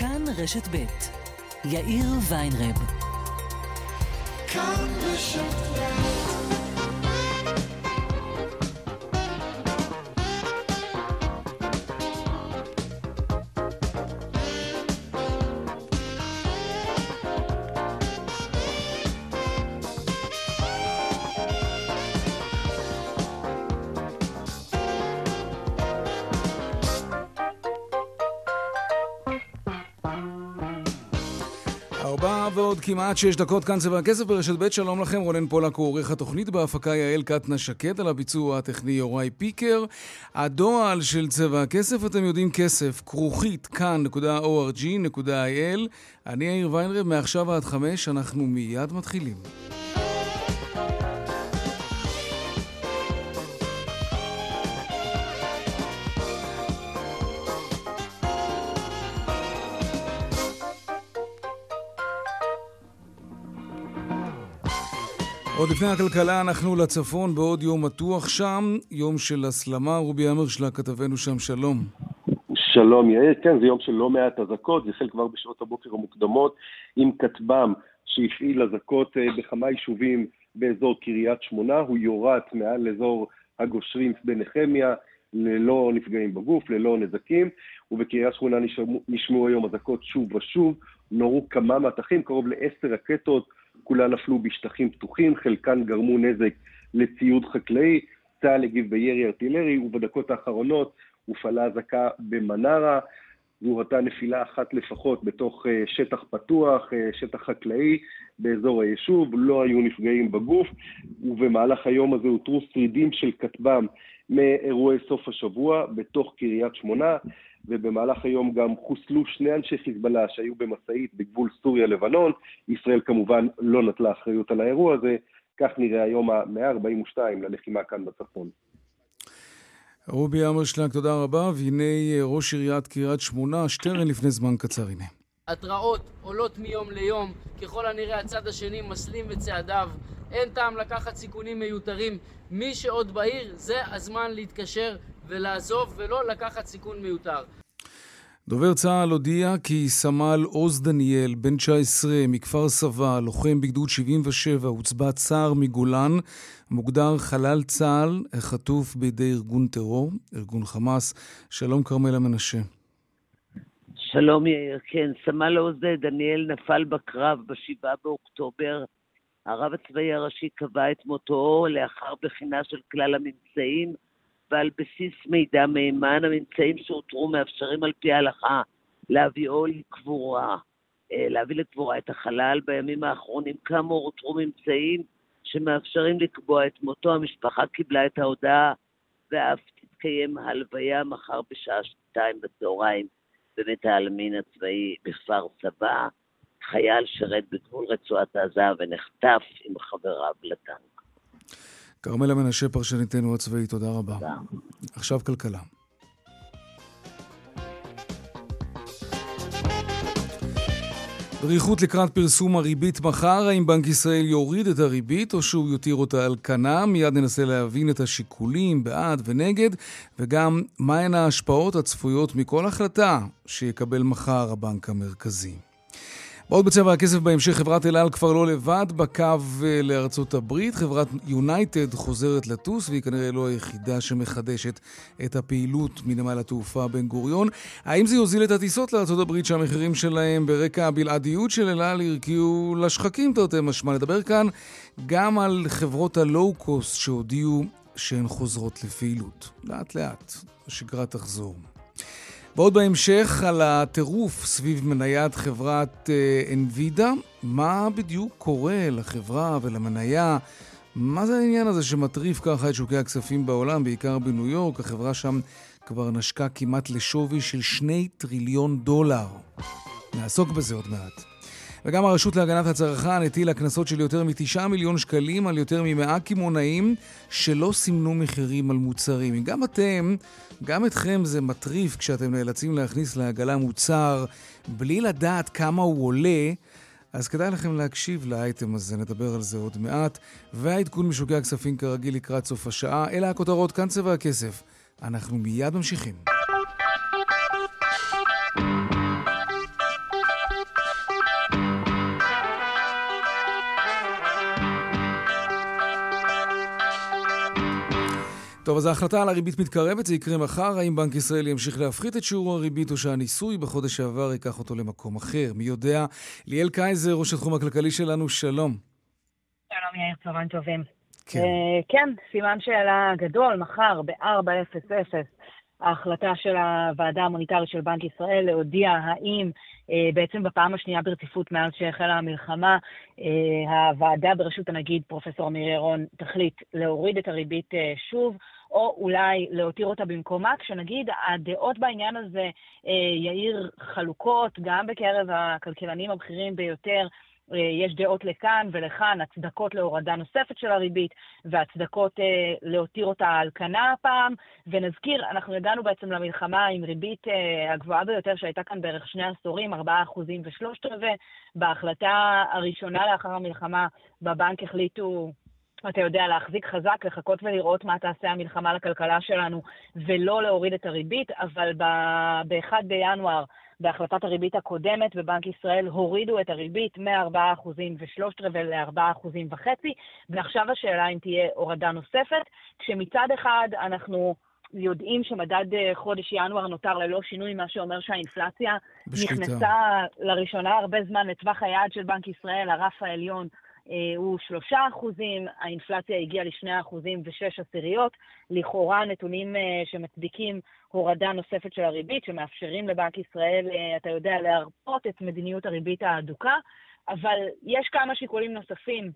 כאן רשת ב' יאיר ויינרב. כאן רשת ב' ועוד כמעט שש דקות כאן צבע הכסף ברשת ב', שלום לכם, רונן פולק הוא עורך התוכנית בהפקה יעל קטנה שקד, על הביצוע הטכני יוראי פיקר. הדועל של צבע הכסף, אתם יודעים כסף, כרוכית כאן.org.il. אני יאיר ויינרב, מעכשיו עד חמש, אנחנו מיד מתחילים. עוד לפני הכלכלה אנחנו לצפון בעוד יום מתוח שם, יום של הסלמה. רובי אמרשלה, כתבנו שם, שלום. שלום יאיר, כן, זה יום של לא מעט אזעקות, זה החל כבר בשעות הבוקר המוקדמות עם כטב"ם שהפעיל אזעקות אה, בכמה יישובים באזור קריית שמונה, הוא יורד מעל אזור הגושרים שדה נחמיה, ללא נפגעים בגוף, ללא נזקים, ובקריית שמונה נשמעו היום אזעקות שוב ושוב, נורו כמה מטחים, קרוב לעשר רקטות כולן נפלו בשטחים פתוחים, חלקן גרמו נזק לציוד חקלאי, צה"ל הגיב בירי ארטילרי, ובדקות האחרונות הופעלה אזעקה במנרה. זו הייתה נפילה אחת לפחות בתוך אה, שטח פתוח, אה, שטח חקלאי, באזור היישוב, לא היו נפגעים בגוף, ובמהלך היום הזה הותרו שרידים של כטב"ם מאירועי סוף השבוע בתוך קריית שמונה. ובמהלך היום גם חוסלו שני אנשי חיזבאללה שהיו במשאית בגבול סוריה-לבנון. ישראל כמובן לא נטלה אחריות על האירוע הזה. כך נראה היום ה-142 ללחימה כאן בצפון. רובי אמרשלג, תודה רבה. והנה ראש עיריית קריית שמונה, שטרן לפני זמן קצר, הנה. התראות עולות מיום ליום, ככל הנראה הצד השני מסלים בצעדיו, אין טעם לקחת סיכונים מיותרים. מי שעוד בעיר, זה הזמן להתקשר ולעזוב ולא לקחת סיכון מיותר. דובר צה"ל הודיע כי סמל עוז דניאל, בן 19, מכפר סבא, לוחם בגדוד 77, הוצבע צער מגולן, מוגדר חלל צה"ל, חטוף בידי ארגון טרור, ארגון חמאס. שלום כרמלה מנשה. שלום יאיר, כן, סמל עוז דניאל נפל בקרב ב-7 באוקטובר. הרב הצבאי הראשי קבע את מותו לאחר בחינה של כלל הממצאים. ועל בסיס מידע מהימן, הממצאים שאותרו מאפשרים על פי ההלכה להביאו לקבורה, אה, להביא לקבורה את החלל. בימים האחרונים כאמור אותרו ממצאים שמאפשרים לקבוע את מותו. המשפחה קיבלה את ההודעה ואף תתקיים הלוויה מחר בשעה שתיים בצהריים בבית העלמין הצבאי בכפר סבא. חייל שירת בגבול רצועת עזה ונחטף עם חבריו לטנק. כרמלה מנשה, פרשניתנו הצבאית, תודה רבה. תודה. עכשיו כלכלה. דריכות לקראת פרסום הריבית מחר, האם בנק ישראל יוריד את הריבית או שהוא יותיר אותה על כנה? מיד ננסה להבין את השיקולים בעד ונגד, וגם מהן ההשפעות הצפויות מכל החלטה שיקבל מחר הבנק המרכזי. עוד בצבע הכסף בהמשך, חברת אל על כבר לא לבד בקו אה, לארצות הברית. חברת יונייטד חוזרת לטוס, והיא כנראה לא היחידה שמחדשת את הפעילות מנמל התעופה בן גוריון. האם זה יוזיל את הטיסות לארצות הברית שהמחירים שלהם ברקע הבלעדיות של אל על הרקיעו לשחקים תרתי משמע? נדבר כאן גם על חברות הלואו-קוסט שהודיעו שהן חוזרות לפעילות. לאט לאט, השגרה תחזור. ועוד בהמשך על הטירוף סביב מניית חברת אנווידה, אה, מה בדיוק קורה לחברה ולמניה, מה זה העניין הזה שמטריף ככה את שוקי הכספים בעולם, בעיקר בניו יורק, החברה שם כבר נשקה כמעט לשווי של שני טריליון דולר. נעסוק בזה עוד מעט. וגם הרשות להגנת הצרכן הטילה קנסות של יותר מ-9 מיליון שקלים על יותר מ-100 קמעונאים שלא סימנו מחירים על מוצרים. גם אתם, גם אתכם זה מטריף כשאתם נאלצים להכניס לעגלה מוצר בלי לדעת כמה הוא עולה. אז כדאי לכם להקשיב לאייטם הזה, נדבר על זה עוד מעט. והעדכון משוגע הכספים כרגיל לקראת סוף השעה. אלה הכותרות, כאן צבע הכסף. אנחנו מיד ממשיכים. טוב, אז ההחלטה על הריבית מתקרבת, זה יקרה מחר. האם בנק ישראל ימשיך להפחית את שיעור הריבית, או שהניסוי בחודש שעבר ייקח אותו למקום אחר? מי יודע? ליאל קייזר, ראש התחום הכלכלי שלנו, שלום. שלום יאיר, צהריים טובים. כן. אה, כן, סימן שאלה גדול, מחר ב-4:00 ההחלטה של הוועדה המוניטרית של בנק ישראל להודיע האם אה, בעצם בפעם השנייה ברציפות מאז שהחלה המלחמה, אה, הוועדה בראשות הנגיד, פרופסור אמיר ירון, תחליט להוריד את הריבית שוב, או אולי להותיר אותה במקומה, כשנגיד הדעות בעניין הזה, אה, יאיר, חלוקות גם בקרב הכלכלנים הבכירים ביותר, אה, יש דעות לכאן ולכאן, הצדקות להורדה נוספת של הריבית והצדקות אה, להותיר אותה על כנה הפעם. ונזכיר, אנחנו הגענו בעצם למלחמה עם ריבית אה, הגבוהה ביותר שהייתה כאן בערך שני עשורים, 4% ושלושת רבעי. בהחלטה הראשונה לאחר המלחמה בבנק החליטו אתה יודע, להחזיק חזק, לחכות ולראות מה תעשה המלחמה לכלכלה שלנו, ולא להוריד את הריבית, אבל ב-1 בינואר בהחלטת הריבית הקודמת בבנק ישראל הורידו את הריבית מ-4% ושלושת רבעי ל-4.5%, ועכשיו השאלה אם תהיה הורדה נוספת, כשמצד אחד אנחנו... יודעים שמדד אה, חודש ינואר נותר ללא שינוי, מה שאומר שהאינפלציה בשליטה. נכנסה לראשונה הרבה זמן לטווח היעד של בנק ישראל, הרף העליון הוא שלושה אחוזים, האינפלציה הגיעה לשני אחוזים ושש עשיריות. לכאורה נתונים אה, שמצדיקים הורדה נוספת של הריבית, שמאפשרים לבנק ישראל, אה, אתה יודע, להרפות את מדיניות הריבית ההדוקה, אבל יש כמה שיקולים נוספים.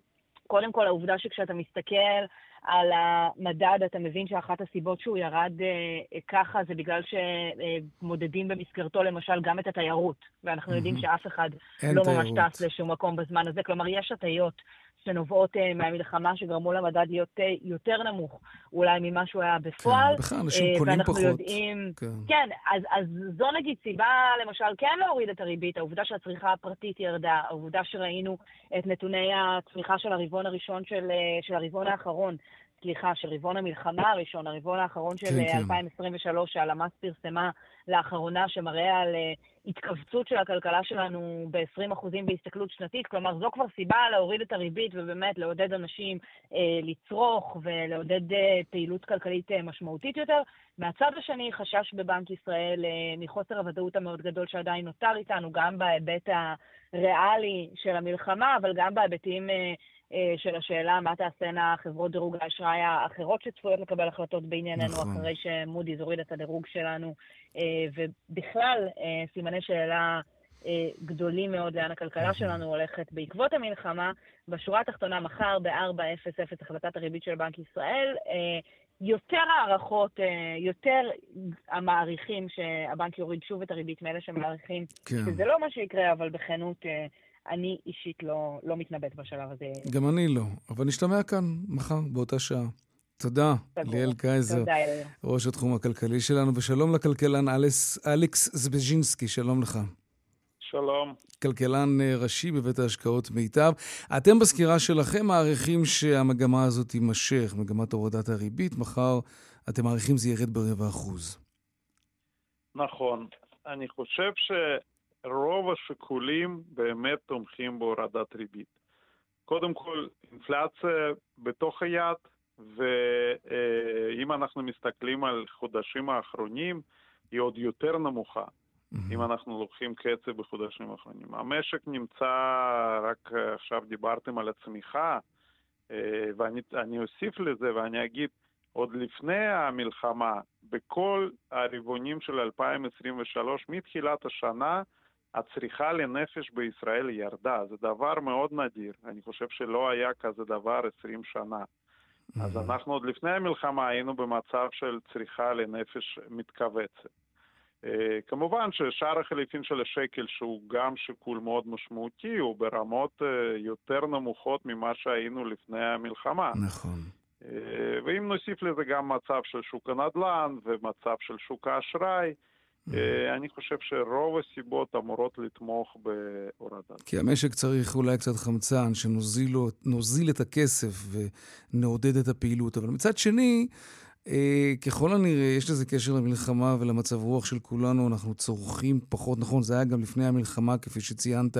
קודם כל, העובדה שכשאתה מסתכל על המדד, אתה מבין שאחת הסיבות שהוא ירד אה, ככה זה בגלל שמודדים במסגרתו למשל גם את התיירות, ואנחנו mm-hmm. יודעים שאף אחד לא תיירות. ממש טס לשום מקום בזמן הזה. כלומר, יש הטיות שנובעות uh, מהמלחמה שגרמו למדד להיות uh, יותר נמוך אולי ממה שהוא היה בפועל. כן, בכלל אנשים uh, קונים פחות. יודעים... כן, כן אז, אז זו נגיד סיבה למשל כן להוריד את הריבית, העובדה שהצריכה הפרטית ירדה, העובדה שראינו את נתוני הצמיחה של הרבעון הראשון של, של הרבעון האחרון. סליחה, של רבעון המלחמה הראשון, הרבעון האחרון של כן, 2023, כן. שהלמ"ס פרסמה לאחרונה, שמראה על התכווצות של הכלכלה שלנו ב-20% בהסתכלות שנתית, כלומר זו כבר סיבה להוריד את הריבית ובאמת לעודד אנשים אה, לצרוך ולעודד אה, פעילות כלכלית אה, משמעותית יותר. מהצד השני, חשש בבנק ישראל אה, מחוסר הוודאות המאוד גדול שעדיין נותר איתנו, גם בהיבט הריאלי של המלחמה, אבל גם בהיבטים... אה, אה, של השאלה מה תעשינה חברות דירוג האשראי האחרות שצפויות לקבל החלטות בענייננו, נכון. אחרי שמודי'ס הוריד את הדירוג שלנו, אה, ובכלל אה, סימני שאלה גדולים מאוד לאן הכלכלה נכון. שלנו הולכת בעקבות המלחמה. בשורה התחתונה, מחר ב-4.00 החלטת הריבית של בנק ישראל, יותר הערכות, יותר המעריכים שהבנק יוריד שוב את הריבית מאלה שמעריכים, כן. שזה לא מה שיקרה, אבל בכנות אני אישית לא, לא מתנבאת בשלב הזה. גם אני לא, אבל נשתמע כאן מחר באותה שעה. תודה, ליאל קייזר, תודה, ראש התחום הכלכלי שלנו, ושלום לכלכלן אלס, אלכס זבז'ינסקי, שלום לך. שלום. כלכלן אה, ראשי בבית ההשקעות מיטב. אתם בסקירה שלכם מעריכים שהמגמה הזאת תימשך, מגמת הורדת הריבית. מחר אתם מעריכים זה ירד ברבע אחוז. נכון. אני חושב ש... רוב השיקולים באמת תומכים בהורדת ריבית. קודם כל, אינפלציה בתוך היד, ואם אנחנו מסתכלים על חודשים האחרונים, היא עוד יותר נמוכה, mm-hmm. אם אנחנו לוקחים קצב בחודשים האחרונים. המשק נמצא, רק עכשיו דיברתם על הצמיחה, ואני אוסיף לזה ואני אגיד, עוד לפני המלחמה, בכל הרבעונים של 2023, מתחילת השנה, הצריכה לנפש בישראל ירדה, זה דבר מאוד נדיר, אני חושב שלא היה כזה דבר 20 שנה. אז אנחנו עוד לפני המלחמה היינו במצב של צריכה לנפש מתכווצת. אה, כמובן ששער החליפין של השקל, שהוא גם שיקול מאוד משמעותי, הוא ברמות אה, יותר נמוכות ממה שהיינו לפני המלחמה. נכון. אה, ואם נוסיף לזה גם מצב של שוק הנדל"ן ומצב של שוק האשראי, אה, אני חושב שרוב הסיבות אמורות לתמוך בהורדה. כי המשק צריך אולי קצת חמצן, שנוזיל את הכסף ונעודד את הפעילות. אבל מצד שני, אה, ככל הנראה, יש לזה קשר למלחמה ולמצב רוח של כולנו, אנחנו צורכים פחות, נכון, זה היה גם לפני המלחמה, כפי שציינת,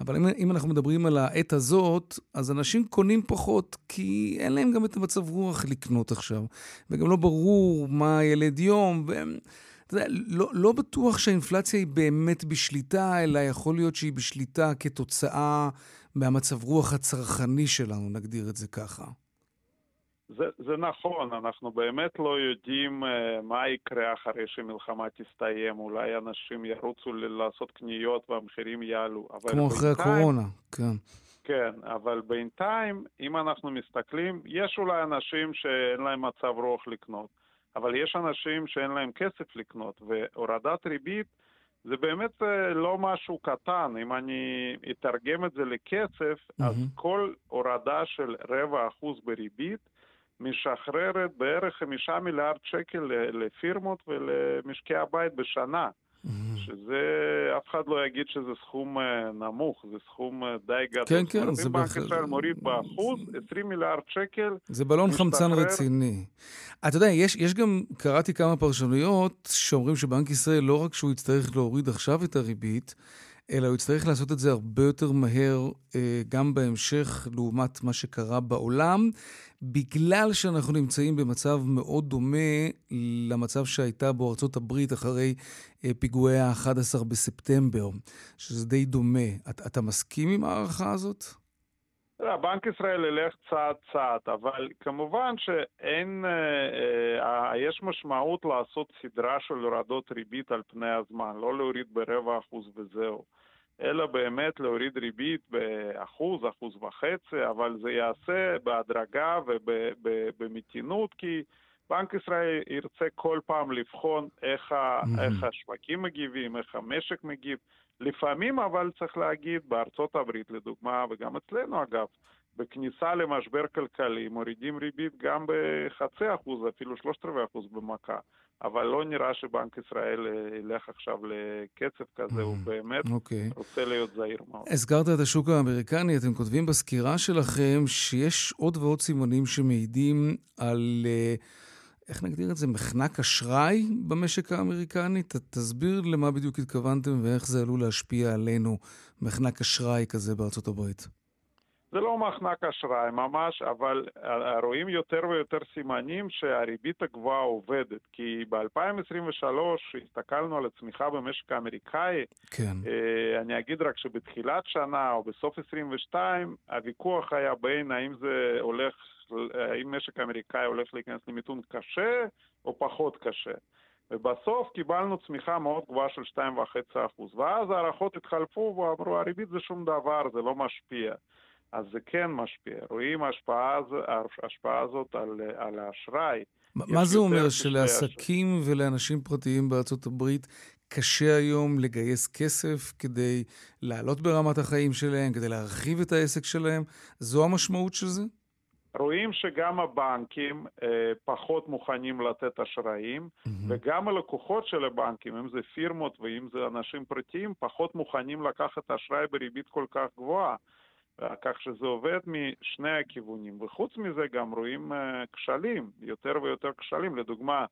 אבל אם, אם אנחנו מדברים על העת הזאת, אז אנשים קונים פחות, כי אין להם גם את המצב רוח לקנות עכשיו, וגם לא ברור מה ילד יום, והם... אתה יודע, לא, לא בטוח שהאינפלציה היא באמת בשליטה, אלא יכול להיות שהיא בשליטה כתוצאה מהמצב רוח הצרכני שלנו, נגדיר את זה ככה. זה, זה נכון, אנחנו באמת לא יודעים uh, מה יקרה אחרי שמלחמה תסתיים, אולי אנשים ירוצו לעשות קניות והמחירים יעלו. כמו אחרי הקורונה, כן. כן, אבל בינתיים, אם אנחנו מסתכלים, יש אולי אנשים שאין להם מצב רוח לקנות, אבל יש אנשים שאין להם כסף לקנות, והורדת ריבית זה באמת אה, לא משהו קטן. אם אני אתרגם את זה לכסף, mm-hmm. אז כל הורדה של רבע אחוז בריבית, משחררת בערך חמישה מיליארד שקל לפירמות ולמשקי הבית בשנה. שזה, אף אחד לא יגיד שזה סכום אה, נמוך, זה סכום אה, די גדול. כן, כן, זה בנק ישראל מוריד באחוז, 20 מיליארד שקל. זה בלון משתחרר... חמצן רציני. אתה יודע, יש, יש גם, קראתי כמה פרשנויות שאומרים שבנק ישראל, לא רק שהוא יצטרך להוריד עכשיו את הריבית, אלא הוא יצטרך לעשות את זה הרבה יותר מהר אה, גם בהמשך לעומת מה שקרה בעולם, בגלל שאנחנו נמצאים במצב מאוד דומה למצב שהייתה בו ארצות הברית אחרי אה, פיגועי ה-11 בספטמבר, שזה די דומה. אתה, אתה מסכים עם ההערכה הזאת? בנק ישראל ילך צעד צעד, אבל כמובן שאין, אה, אה, יש משמעות לעשות סדרה של הורדות ריבית על פני הזמן, לא להוריד ברבע אחוז וזהו. אלא באמת להוריד ריבית באחוז, אחוז וחצי, אבל זה ייעשה בהדרגה ובמתינות, כי בנק ישראל ירצה כל פעם לבחון איך, mm-hmm. איך השווקים מגיבים, איך המשק מגיב. לפעמים, אבל צריך להגיד, בארצות הברית לדוגמה, וגם אצלנו אגב, בכניסה למשבר כלכלי מורידים ריבית גם בחצי אחוז, אפילו שלושת רבעי אחוז במכה. אבל לא נראה שבנק ישראל אה, ילך עכשיו לקצב כזה, הוא mm, באמת okay. אוקיי. רוצה להיות זהיר מאוד. הזכרת את השוק האמריקני, אתם כותבים בסקירה שלכם שיש עוד ועוד סימנים שמעידים על, אה, איך נגדיר את זה, מחנק אשראי במשק האמריקני? ת, תסביר למה בדיוק התכוונתם ואיך זה עלול להשפיע עלינו, מחנק אשראי כזה בארצות הברית. זה לא מחנק אשראי ממש, אבל אה, רואים יותר ויותר סימנים שהריבית הגבוהה עובדת. כי ב-2023 הסתכלנו על הצמיחה במשק האמריקאי, כן. אה, אני אגיד רק שבתחילת שנה או בסוף 22, הוויכוח היה בין האם זה הולך, האם משק האמריקאי הולך להיכנס למיתון קשה או פחות קשה. ובסוף קיבלנו צמיחה מאוד גבוהה של 2.5%. ואז הערכות התחלפו ואמרו, הריבית זה שום דבר, זה לא משפיע. אז זה כן משפיע. רואים ההשפעה, ההשפעה הזאת על, על האשראי. מה זה אומר שלעסקים ולאנשים פרטיים בארצות הברית קשה היום לגייס כסף כדי לעלות ברמת החיים שלהם, כדי להרחיב את העסק שלהם? זו המשמעות של זה? רואים שגם הבנקים אה, פחות מוכנים לתת אשראים, mm-hmm. וגם הלקוחות של הבנקים, אם זה פירמות ואם זה אנשים פרטיים, פחות מוכנים לקחת אשראי בריבית כל כך גבוהה. כך שזה עובד משני הכיוונים. וחוץ מזה גם רואים אה, כשלים, יותר ויותר כשלים. לדוגמה,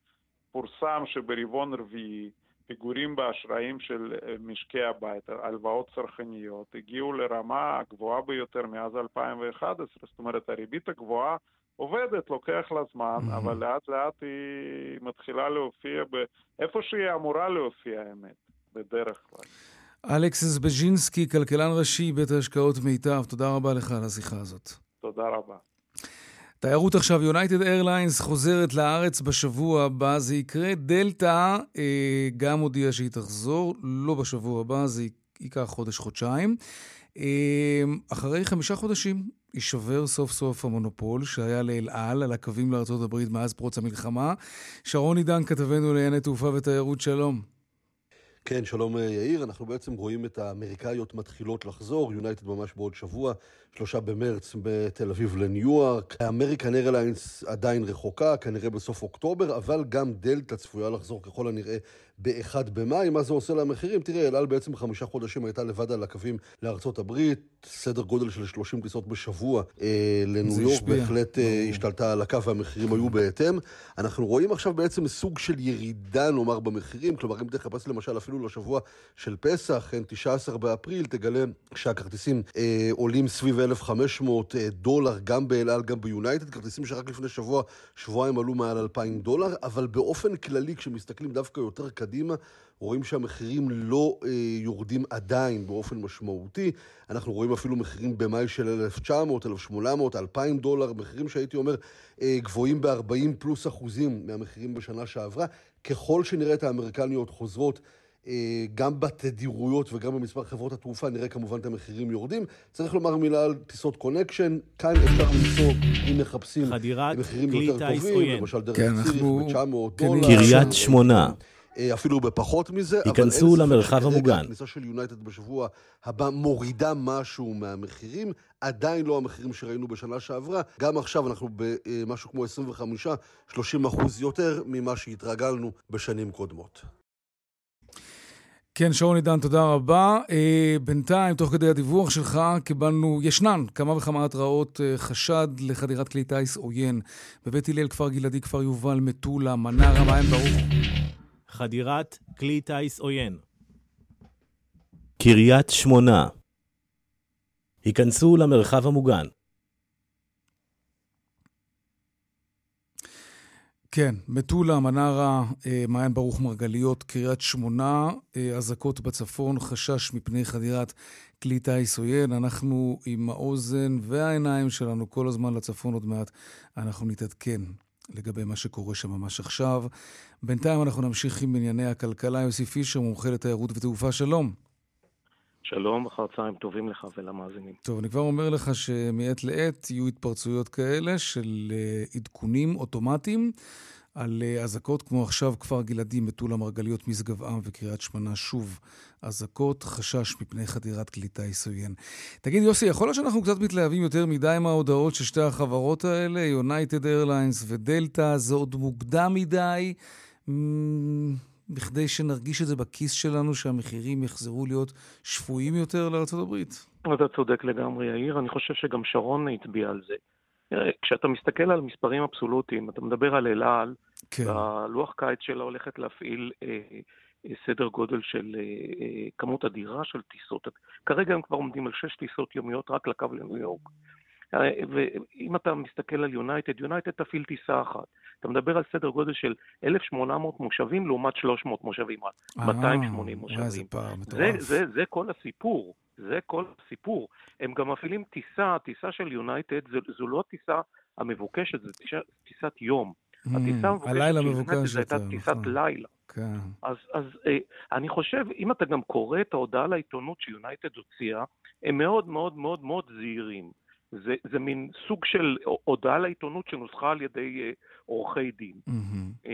פורסם שברבעון רביעי פיגורים באשראים של אה, משקי הבית, הלוואות צרכניות, הגיעו לרמה הגבוהה ביותר מאז 2011. זאת אומרת, הריבית הגבוהה עובדת, לוקח לה זמן, mm-hmm. אבל לאט לאט היא מתחילה להופיע איפה שהיא אמורה להופיע, האמת, בדרך כלל. אלכס זבז'ינסקי, כלכלן ראשי, בית ההשקעות מיטב, תודה רבה לך על השיחה הזאת. תודה רבה. תיירות עכשיו, יונייטד איירליינס חוזרת לארץ בשבוע הבא, זה יקרה. דלתא אה, גם הודיעה שהיא תחזור, לא בשבוע הבא, זה ייקח חודש-חודשיים. אה, אחרי חמישה חודשים יישבר סוף סוף המונופול שהיה לאל על על הקווים לארה"ב מאז פרוץ המלחמה. שרון עידן, כתבנו לענייני תעופה ותיירות, שלום. כן, שלום אה, יאיר, אנחנו בעצם רואים את האמריקאיות מתחילות לחזור, יונייטד ממש בעוד שבוע, שלושה במרץ בתל אביב לניו-יורק, האמריקן איירליינס עדיין רחוקה, כנראה בסוף אוקטובר, אבל גם דלתא צפויה לחזור ככל הנראה ב-1 במאי. מה זה עושה למחירים? תראה, אל על בעצם חמישה חודשים הייתה לבד על הקווים לארצות הברית, סדר גודל של 30 טיסות בשבוע אה, לניו יורק, בהחלט אה, השתלטה על הקו והמחירים היו בהתאם. אנחנו רואים עכשיו בעצם סוג של ירידה, נאמר, במחירים, כלומר, אם תחפש למשל אפילו לשבוע של פסח, כן, 19 באפריל, תגלה שהכרטיסים אה, עולים סביב 1,500 אה, דולר, גם באל על, גם ביונייטד, כרטיסים שרק לפני שבוע, שבועיים עלו מעל 2,000 דולר, אבל באופן כללי, כשמסתכלים דווקא יותר קדימה, רואים שהמחירים לא אה, יורדים עדיין באופן משמעותי. אנחנו רואים אפילו מחירים במאי של 1,900, 1,800, 2,000 דולר, מחירים שהייתי אומר אה, גבוהים ב-40 פלוס אחוזים מהמחירים בשנה שעברה. ככל שנראה את האמריקניות חוזרות גם בתדירויות וגם במספר חברות התעופה נראה כמובן את המחירים יורדים. צריך לומר מילה על טיסות connection, כאן אפשר למצוא, אם מחפשים מחירים יותר טובים, למשל דרך כן, ציריך ב-900 דולר. קריית שמונה. אה, אפילו בפחות מזה. ייכנסו למרחב המוגן. הכניסה של יונייטד בשבוע הבא מורידה משהו מהמחירים, עדיין לא המחירים שראינו בשנה שעברה. גם עכשיו אנחנו במשהו כמו 25-30 אחוז יותר ממה שהתרגלנו בשנים קודמות. כן, שרון עידן, תודה רבה. אה, בינתיים, תוך כדי הדיווח שלך, קיבלנו, ישנן כמה וכמה התראות אה, חשד לחדירת כלי טיס עוין. בבית הלל, כפר גלעדי, כפר יובל, מטולה, מנרה, מעיין ברוך. חדירת כלי טיס עוין. קריית שמונה. היכנסו למרחב המוגן. כן, מטולה, מנרה, אה, מעיין ברוך מרגליות, קריית שמונה, אה, אזעקות בצפון, חשש מפני חדירת כלי טיס עוין. אנחנו עם האוזן והעיניים שלנו כל הזמן לצפון עוד מעט. אנחנו נתעדכן לגבי מה שקורה שם ממש עכשיו. בינתיים אנחנו נמשיך עם ענייני הכלכלה. יוסי פישר, מומחה לתיירות ותעופה, שלום. שלום, אחר צהריים טובים לך ולמאזינים. טוב, אני כבר אומר לך שמעת לעת יהיו התפרצויות כאלה של אה, עדכונים אוטומטיים על אה, אזעקות, כמו עכשיו כפר גלעדי, מטולה, מרגליות, משגב עם וקריית שמונה, שוב אזעקות, חשש מפני חדירת כלי טיס. תגיד, יוסי, יכול להיות שאנחנו קצת מתלהבים יותר מדי מההודעות של שתי החברות האלה, יונייטד איירליינס ודלתא, זה עוד מוקדם מדי? בכדי שנרגיש את זה בכיס שלנו, שהמחירים יחזרו להיות שפויים יותר לארה"ב? אתה צודק לגמרי, יאיר. אני חושב שגם שרון הצביע על זה. כשאתה מסתכל על מספרים אבסולוטיים, אתה מדבר על אל על, כן. והלוח קיץ שלה הולכת להפעיל אה, אה, סדר גודל של אה, אה, כמות אדירה של טיסות. כרגע הם כבר עומדים על שש טיסות יומיות רק לקו לניו יורק. ואם אתה מסתכל על יונייטד, יונייטד תפעיל טיסה אחת. אתה מדבר על סדר גודל של 1,800 מושבים לעומת 300 מושבים, 280 מושבים. זה פער מטורף. זה, זה, זה כל הסיפור, זה כל הסיפור. הם גם מפעילים טיסה, טיסה של יונייטד, זו לא הטיסה המבוקשת, זו טיסה, טיסת יום. הטיסה המבוקשת של זו הייתה טיסת נכון. לילה. כן. אז, אז אה, אני חושב, אם אתה גם קורא את ההודעה לעיתונות שיונייטד הוציאה, הם מאוד מאוד מאוד מאוד זהירים. זה, זה מין סוג של הודעה לעיתונות שנוסחה על ידי אה, עורכי דין. Mm-hmm.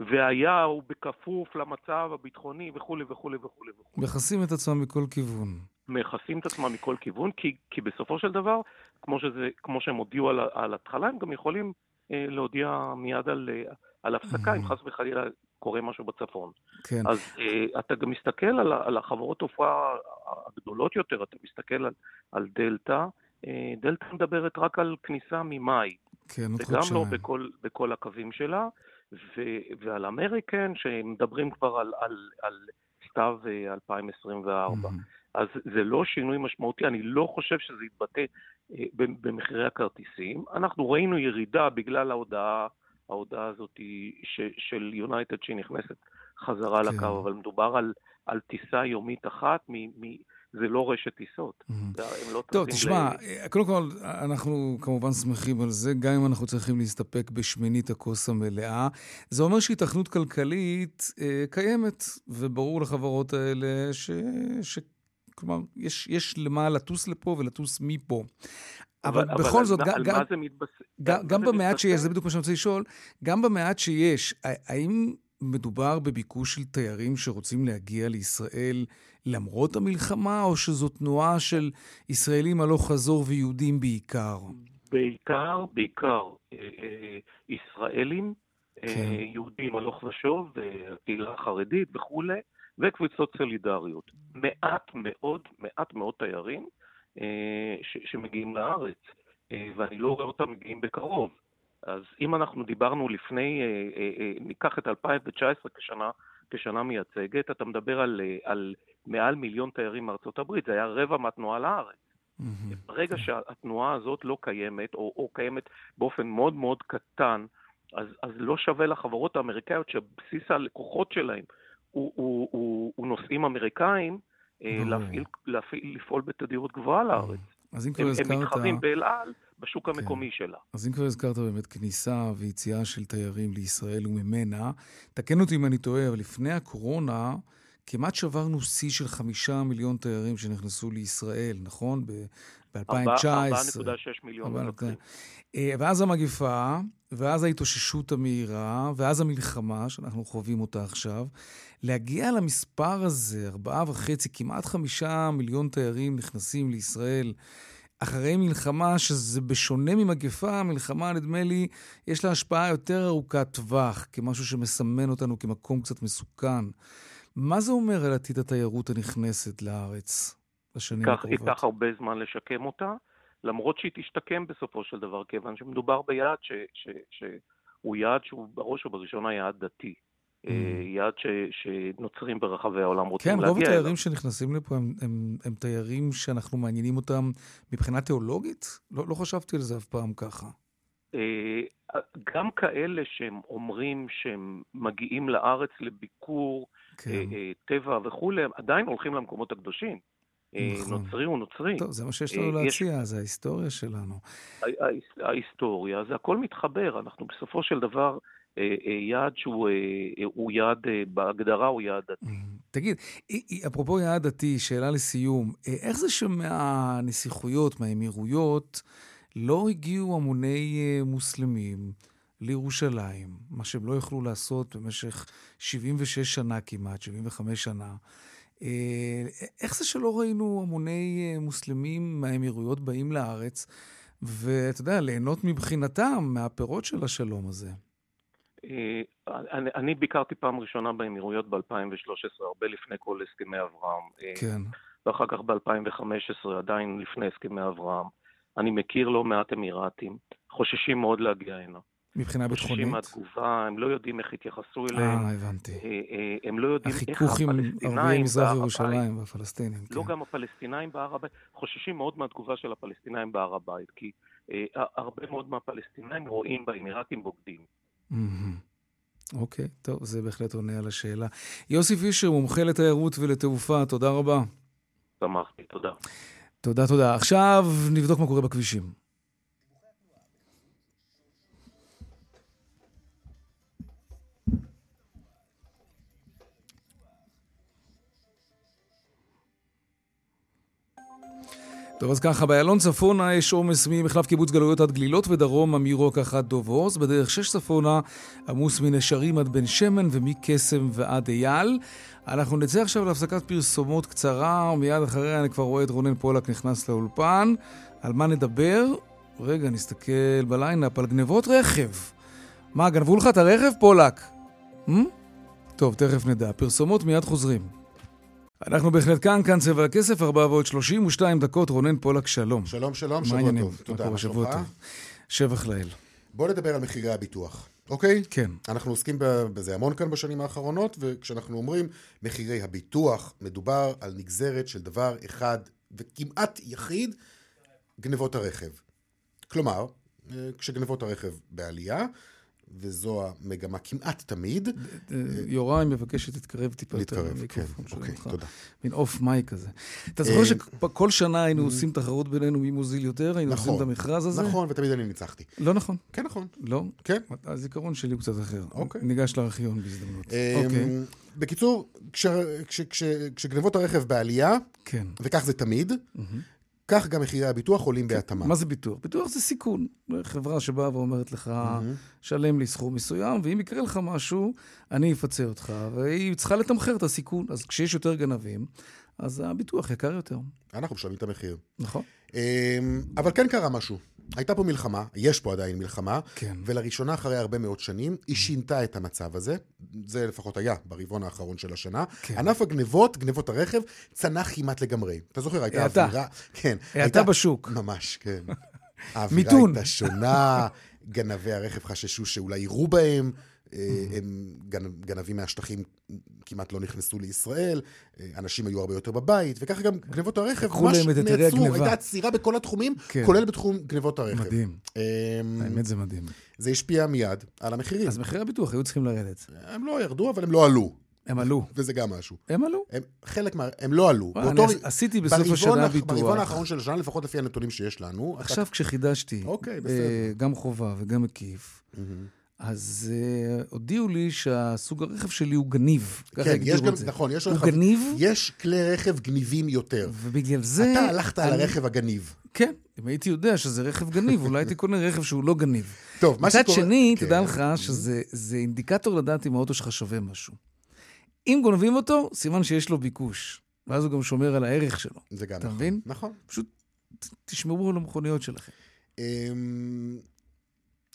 והיה הוא בכפוף למצב הביטחוני וכולי וכולי וכולי. מכסים את עצמם מכל כיוון. מכסים את עצמם מכל כיוון, כי, כי בסופו של דבר, כמו, שזה, כמו שהם הודיעו על, על התחלה, הם גם יכולים אה, להודיע מיד על, אה, על הפסקה, mm-hmm. אם חס וחלילה קורה משהו בצפון. כן. אז אה, אתה גם מסתכל על, על החברות תופעה הגדולות יותר, אתה מסתכל על, על דלתא, דלתא מדברת רק על כניסה ממאי. כן, עוד חודשיים. וגם לא בכל, בכל הקווים שלה, ו, ועל אמריקן, שמדברים כבר על, על, על סתיו 2024. Mm-hmm. אז זה לא שינוי משמעותי, אני לא חושב שזה יתבטא אה, במחירי הכרטיסים. אנחנו ראינו ירידה בגלל ההודעה, ההודעה הזאת ש, של יונייטד שהיא נכנסת חזרה כן. לקו, אבל מדובר על, על טיסה יומית אחת מ... מ זה לא רשת טיסות. הם לא טוב, תשמע, ל... קודם כל, אנחנו כמובן שמחים על זה, גם אם אנחנו צריכים להסתפק בשמינית הכוס המלאה. זה אומר שהיתכנות כלכלית אה, קיימת, וברור לחברות האלה ש... ש... כלומר, יש, יש למה לטוס לפה ולטוס מפה. אבל, אבל בכל זאת, על גם, זה מתבסס? גם, גם במעט שיש, זה בדיוק מה שאני רוצה לשאול, גם במעט שיש, האם מדובר בביקוש של תיירים שרוצים להגיע לישראל למרות המלחמה, או שזו תנועה של ישראלים הלוך חזור ויהודים בעיקר? בעיקר, בעיקר אה, אה, ישראלים כן. יהודים הלוך ושוב, הקהילה החרדית וכולי, וקבוצות סולידריות. מעט מאוד, מעט מאוד תיירים שמגיעים לארץ, ואני לא רואה אותם מגיעים בקרוב. אז אם אנחנו דיברנו לפני, ניקח את 2019 כשנה, כשנה מייצגת, אתה מדבר על, על מעל מיליון תיירים מארצות הברית, זה היה רבע מהתנועה לארץ. Mm-hmm. ברגע שהתנועה הזאת לא קיימת, או, או קיימת באופן מאוד מאוד קטן, אז, אז לא שווה לחברות האמריקאיות שבסיס הלקוחות שלהם הוא, הוא, הוא, הוא נוסעים אמריקאים, mm-hmm. להפעיל, להפעיל, לפעול בתדירות גבוהה לארץ. אז אם כבר הזכרת... הם מתחרים באל על בשוק כן. המקומי שלה. אז אם כבר הזכרת באמת כניסה ויציאה של תיירים לישראל וממנה, תקן אותי אם אני טועה, אבל לפני הקורונה... כמעט שברנו שיא של חמישה מיליון תיירים שנכנסו לישראל, נכון? ב-2019. 4.6 מיליון. כן. אה, ואז המגיפה, ואז ההתאוששות המהירה, ואז המלחמה, שאנחנו חווים אותה עכשיו. להגיע למספר הזה, ארבעה וחצי, כמעט חמישה מיליון תיירים נכנסים לישראל. אחרי מלחמה, שזה בשונה ממגפה, מלחמה, נדמה לי, יש לה השפעה יותר ארוכת טווח, כמשהו שמסמן אותנו כמקום קצת מסוכן. מה זה אומר על עתיד התיירות הנכנסת לארץ בשנים הקרובות? ייקח הרבה זמן לשקם אותה, למרות שהיא תשתקם בסופו של דבר, כיוון שמדובר ביעד ש, ש, שהוא יעד שהוא בראש ובראשונה יעד דתי. Mm. יעד ש, שנוצרים ברחבי העולם רוצים כן, להגיע אליו. כן, רוב התיירים שנכנסים לפה הם, הם, הם תיירים שאנחנו מעניינים אותם מבחינה תיאולוגית? לא, לא חשבתי על זה אף פעם ככה. אה, גם כאלה שהם אומרים שהם מגיעים לארץ לביקור כן. אה, אה, טבע וכולי, עדיין הולכים למקומות הקדושים. נכון. נוצרי הוא נוצרי. טוב, זה מה שיש לנו להציע, יש... זה ההיסטוריה שלנו. ההיסטוריה, זה הכל מתחבר. אנחנו בסופו של דבר יעד שהוא יעד, בהגדרה הוא יעד דתי. תגיד, אפרופו יעד דתי, שאלה לסיום, איך זה שמהנסיכויות, מהאמירויות, לא הגיעו המוני אה, מוסלמים לירושלים, מה שהם לא יכלו לעשות במשך 76 שנה כמעט, 75 שנה. אה, איך זה שלא ראינו המוני אה, מוסלמים מהאמירויות באים לארץ, ואתה יודע, ליהנות מבחינתם מהפירות של השלום הזה? אני, אני ביקרתי פעם ראשונה באמירויות ב-2013, הרבה לפני כל הסכמי אברהם. כן. ואחר כך ב-2015, עדיין לפני הסכמי אברהם. אני מכיר לא מעט אמירתים, חוששים מאוד להגיע הנה. מבחינה ביטחונית? חוששים מהתגובה, הם לא יודעים איך יתייחסו אליהם. אה, הבנתי. אה, אה, הם לא יודעים איך הפלסטינאים... החיכוך עם ערביי מזרח ירושלים והפלסטינים, לא כן. גם הפלסטינאים בהר הבית, חוששים מאוד מהתגובה של הפלסטינאים בהר הבית, כי אה, הרבה מאוד מהפלסטינאים רואים באמירתים בוגדים. אוקיי, טוב, זה בהחלט עונה על השאלה. יוסי פישר, מומחה לתיירות ולתעופה, תודה רבה. שמחתי, תודה. תודה, תודה. עכשיו נבדוק מה קורה בכבישים. טוב, אז ככה, באיילון צפונה יש עומס ממחלף קיבוץ גלויות עד גלילות ודרומה, מרוקח עד דב הוז. בדרך שש צפונה עמוס מנשרים עד בן שמן ומקסם ועד אייל. אנחנו נצא עכשיו להפסקת פרסומות קצרה, ומיד אחריה אני כבר רואה את רונן פולק נכנס לאולפן. על מה נדבר? רגע, נסתכל ב lineup על גנבות רכב. מה, גנבו לך את הרכב, פולק? Hmm? טוב, תכף נדע. פרסומות מיד חוזרים. אנחנו בהחלט כאן, כאן צבע הכסף, 4 ועוד 32 דקות, רונן פולק, שלום. שלום, שלום, שבוע טוב. תודה, מה שבוע טוב. שבח לאל. בוא נדבר על מחירי הביטוח. אוקיי? כן. אנחנו עוסקים בזה המון כאן בשנים האחרונות, וכשאנחנו אומרים מחירי הביטוח, מדובר על נגזרת של דבר אחד וכמעט יחיד, גנבות הרכב. כלומר, אה, כשגנבות הרכב בעלייה, וזו המגמה כמעט תמיד. יוראי מבקש שתתקרב טיפה יותר למיקרופון כן, אוקיי, תודה. מין אוף מייק כזה. אתה זוכר אה, שכל שנה היינו עושים תחרות בינינו מי מוזיל יותר? היינו עושים את נכון, המכרז הזה? נכון, ותמיד אני ניצחתי. לא נכון. כן נכון. לא? כן. הזיכרון שלי הוא קצת אחר. אוקיי. ניגש לארכיון בהזדמנות. אה, אוקיי. בקיצור, כשגנבות הרכב בעלייה, כן. וכך זה תמיד, כך גם מחירי הביטוח עולים בהתאמה. מה זה ביטוח? ביטוח זה סיכון. חברה שבאה ואומרת לך, שלם לי סכום מסוים, ואם יקרה לך משהו, אני אפצה אותך, והיא צריכה לתמחר את הסיכון. אז כשיש יותר גנבים, אז הביטוח יקר יותר. אנחנו משלמים את המחיר. נכון. אמ, אבל כן קרה משהו. הייתה פה מלחמה, יש פה עדיין מלחמה, כן. ולראשונה אחרי הרבה מאוד שנים, היא שינתה את המצב הזה. זה לפחות היה ברבעון האחרון של השנה. כן. ענף הגנבות, גנבות הרכב, צנח כמעט לגמרי. אתה זוכר, הייתה האטה. אווירה... כן. האטה בשוק. ממש, כן. האווירה מיתון. הייתה שונה, גנבי הרכב חששו שאולי יירו בהם. אה, Mm-hmm. הם גנ- גנבים מהשטחים כמעט לא נכנסו לישראל, אה, אנשים היו הרבה יותר בבית, וככה גם גנבות הרכב ממש נעצרו. הייתה עצירה בכל התחומים, כן. כולל בתחום גנבות הרכב. מדהים. אמ, האמת זה מדהים. זה השפיע מיד על המחירים. אז מחירי הביטוח היו צריכים לרדת. הם לא ירדו, אבל הם לא עלו. הם עלו. וזה גם משהו. הם עלו. הם, חלק מה... הם לא עלו. וואי, באותו אני עשיתי בסוף השנה ביטוח. ברבעון האחרון של השנה, לפחות לפי הנתונים שיש לנו. עכשיו כשחידשתי, אוקיי, אה, בסדר. גם חובה וגם מקיף, אז אה, הודיעו לי שהסוג הרכב שלי הוא גניב. כן, יש גם, זה. נכון, יש הוא רכב- גניב, יש כלי רכב גניבים יותר. ובגלל זה... אתה הלכת על אני- הרכב הגניב. כן, אם הייתי יודע שזה רכב גניב, אולי הייתי קונה רכב שהוא לא גניב. טוב, מה מצד שקורה- שני, כן. תדע לך שזה זה אינדיקטור לדעת אם האוטו שלך שווה משהו. אם גונבים אותו, סימן שיש לו ביקוש. ואז הוא גם שומר על הערך שלו. זה גם אתה נכון. מבין? נכון. פשוט תשמרו על המכוניות שלכם.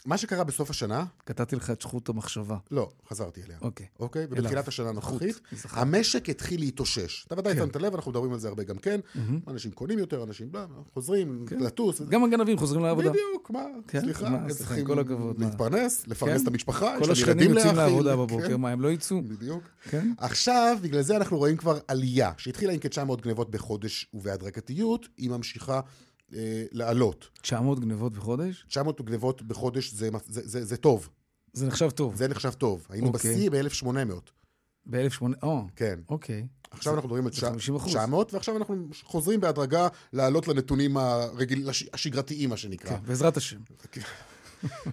מה שקרה בסוף השנה, קטעתי לך את זכות המחשבה. לא, חזרתי אליה. אוקיי. אוקיי? ובתחילת השנה הנוכחית. המשק התחיל להתאושש. אתה ודאי כן. שמת לב, אנחנו מדברים על זה הרבה גם כן. מהמם. אנשים קונים יותר, אנשים לא, חוזרים, כן. לטוס. גם הגנבים חוזרים לעבודה. בדיוק, מה, כן, סליחה, הם צריכים כל. להתפרנס, לפרנס. את המשפחה, כל יש להם השכנים ילדים יוצאים להאכיל. לעבודה בבוקר, מה, הם לא יצאו? בדיוק. עכשיו, בגלל זה אנחנו רואים כבר עלייה, שהתחילה עם כ-900 גנבות בחודש ובהדרגתיות, היא ממשיכה אה, לעלות. 900 גנבות בחודש? 900 גנבות בחודש זה, זה, זה, זה טוב, זה נחשב טוב. זה נחשב טוב. היינו אוקיי. בשיא ב-1800. ב-1800, או, כן. אוקיי. עכשיו אנחנו מדברים על זה 50%. 900, ועכשיו אנחנו חוזרים בהדרגה לעלות לנתונים הרגיל, הש- השגרתיים, מה שנקרא. כן, בעזרת השם.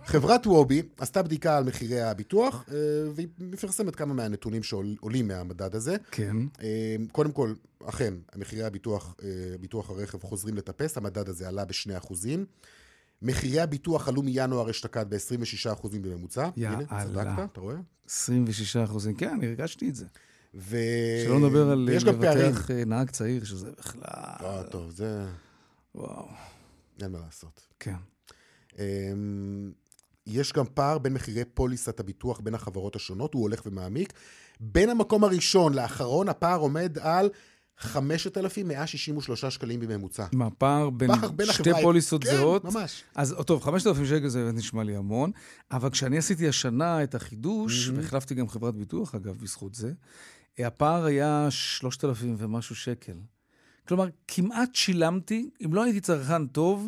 חברת וובי עשתה בדיקה על מחירי הביטוח, אה, והיא מפרסמת כמה מהנתונים שעולים מהמדד הזה. כן. אה, קודם כל, אכן, מחירי הביטוח, אה, ביטוח הרכב חוזרים לטפס, המדד הזה עלה ב-2%. מחירי הביטוח עלו מינואר אשתקד ב-26% בממוצע. יאללה. הנה, צדקת, אתה רואה? 26 אחוזים. כן, אני הרגשתי את זה. ו... שלא נדבר על פערים. לבטח אה, נהג צעיר, שזה בכלל... אה, טוב, זה... וואו. אין מה לעשות. כן. אמ, יש גם פער בין מחירי פוליסת הביטוח בין החברות השונות, הוא הולך ומעמיק. בין המקום הראשון לאחרון, הפער עומד על 5,163 שקלים בממוצע. מה, פער בין בין שתי החברה- פוליסות כן, זהות? ממש. אז טוב, 5,000 שקל זה נשמע לי המון, אבל כשאני עשיתי השנה את החידוש, והחלפתי גם חברת ביטוח, אגב, בזכות זה, הפער היה 3,000 ומשהו שקל. כלומר, כמעט שילמתי, אם לא הייתי צרכן טוב,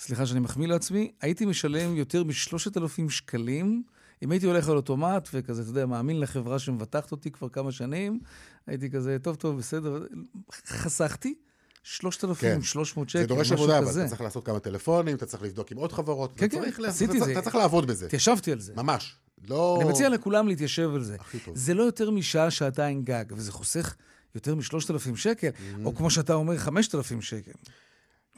סליחה שאני מחמיא לעצמי, הייתי משלם יותר מ-3,000 שקלים. אם הייתי הולך על אוטומט וכזה, אתה יודע, מאמין לחברה שמבטחת אותי כבר כמה שנים, הייתי כזה, טוב, טוב, בסדר. חסכתי 3,300 שקל, זה דורש משהו עבודה, אבל כזה. אתה צריך לעשות כמה טלפונים, אתה צריך לבדוק עם עוד חברות. כן, כן, עשיתי אתה זה. אתה צריך לעבוד בזה. התיישבתי על זה. ממש. לא... אני מציע לכולם להתיישב על זה. הכי טוב. זה לא יותר משעה, שעתיים גג, וזה חוסך יותר מ-3,000 שקל, Mm-hmm. או כמו שאתה אומר, 5,000 שקל.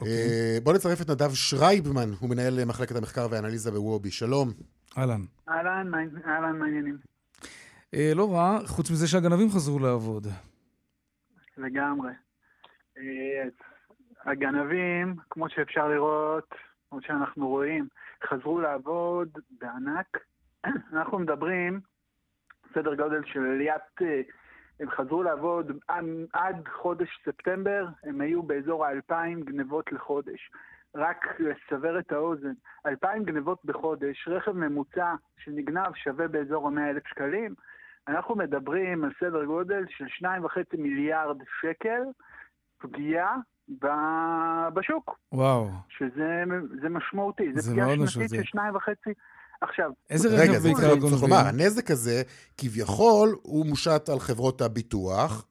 אוקיי. אה, בוא נצרף את נדב שרייבמן, הוא מנהל מחלקת המחקר והאנליזה בוובי. שלום. אהלן. אהלן, אהלן, מעניינים. אה, לא רע, חוץ מזה שהגנבים חזרו לעבוד. לגמרי. אה, הגנבים, כמו שאפשר לראות, כמו שאנחנו רואים, חזרו לעבוד בענק. אנחנו מדברים סדר גודל של עליית... אה, הם חזרו לעבוד עד, חודש ספטמבר, הם היו באזור האלפיים גנבות לחודש. רק לסבר את האוזן, אלפיים גנבות בחודש, רכב ממוצע שנגנב שווה באזור המאה אלף שקלים, אנחנו מדברים על סדר גודל של שניים וחצי מיליארד שקל פגיעה בשוק, וואו. שזה זה משמעותי, זה זה פגיעה שנתית. של שניים וחצי. עכשיו, איזה רגע, רכב זה בעיקר צריך גונבים? לומר, הנזק הזה, כביכול, הוא מושת על חברות הביטוח,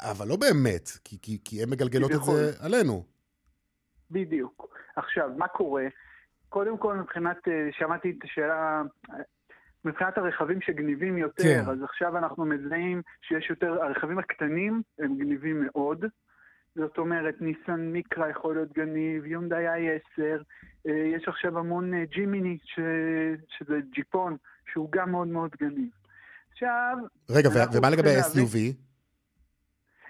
אבל לא באמת, כי, כי, כי הן מגלגלות את כביכול. זה עלינו. בדיוק. עכשיו, מה קורה? קודם כל, מבחינת, אה, שמעתי את השאלה, מבחינת הרכבים שגניבים יותר, כן. אז עכשיו אנחנו מזהים שיש יותר, הרכבים הקטנים הם גניבים מאוד. זאת אומרת, ניסן מיקרה יכול להיות גניב, יונדאי i10, אה, יש עכשיו המון אה, ג'ימני, ש... שזה ג'יפון, שהוא גם מאוד מאוד גניב. עכשיו... רגע, ומה לגבי ה-SUV?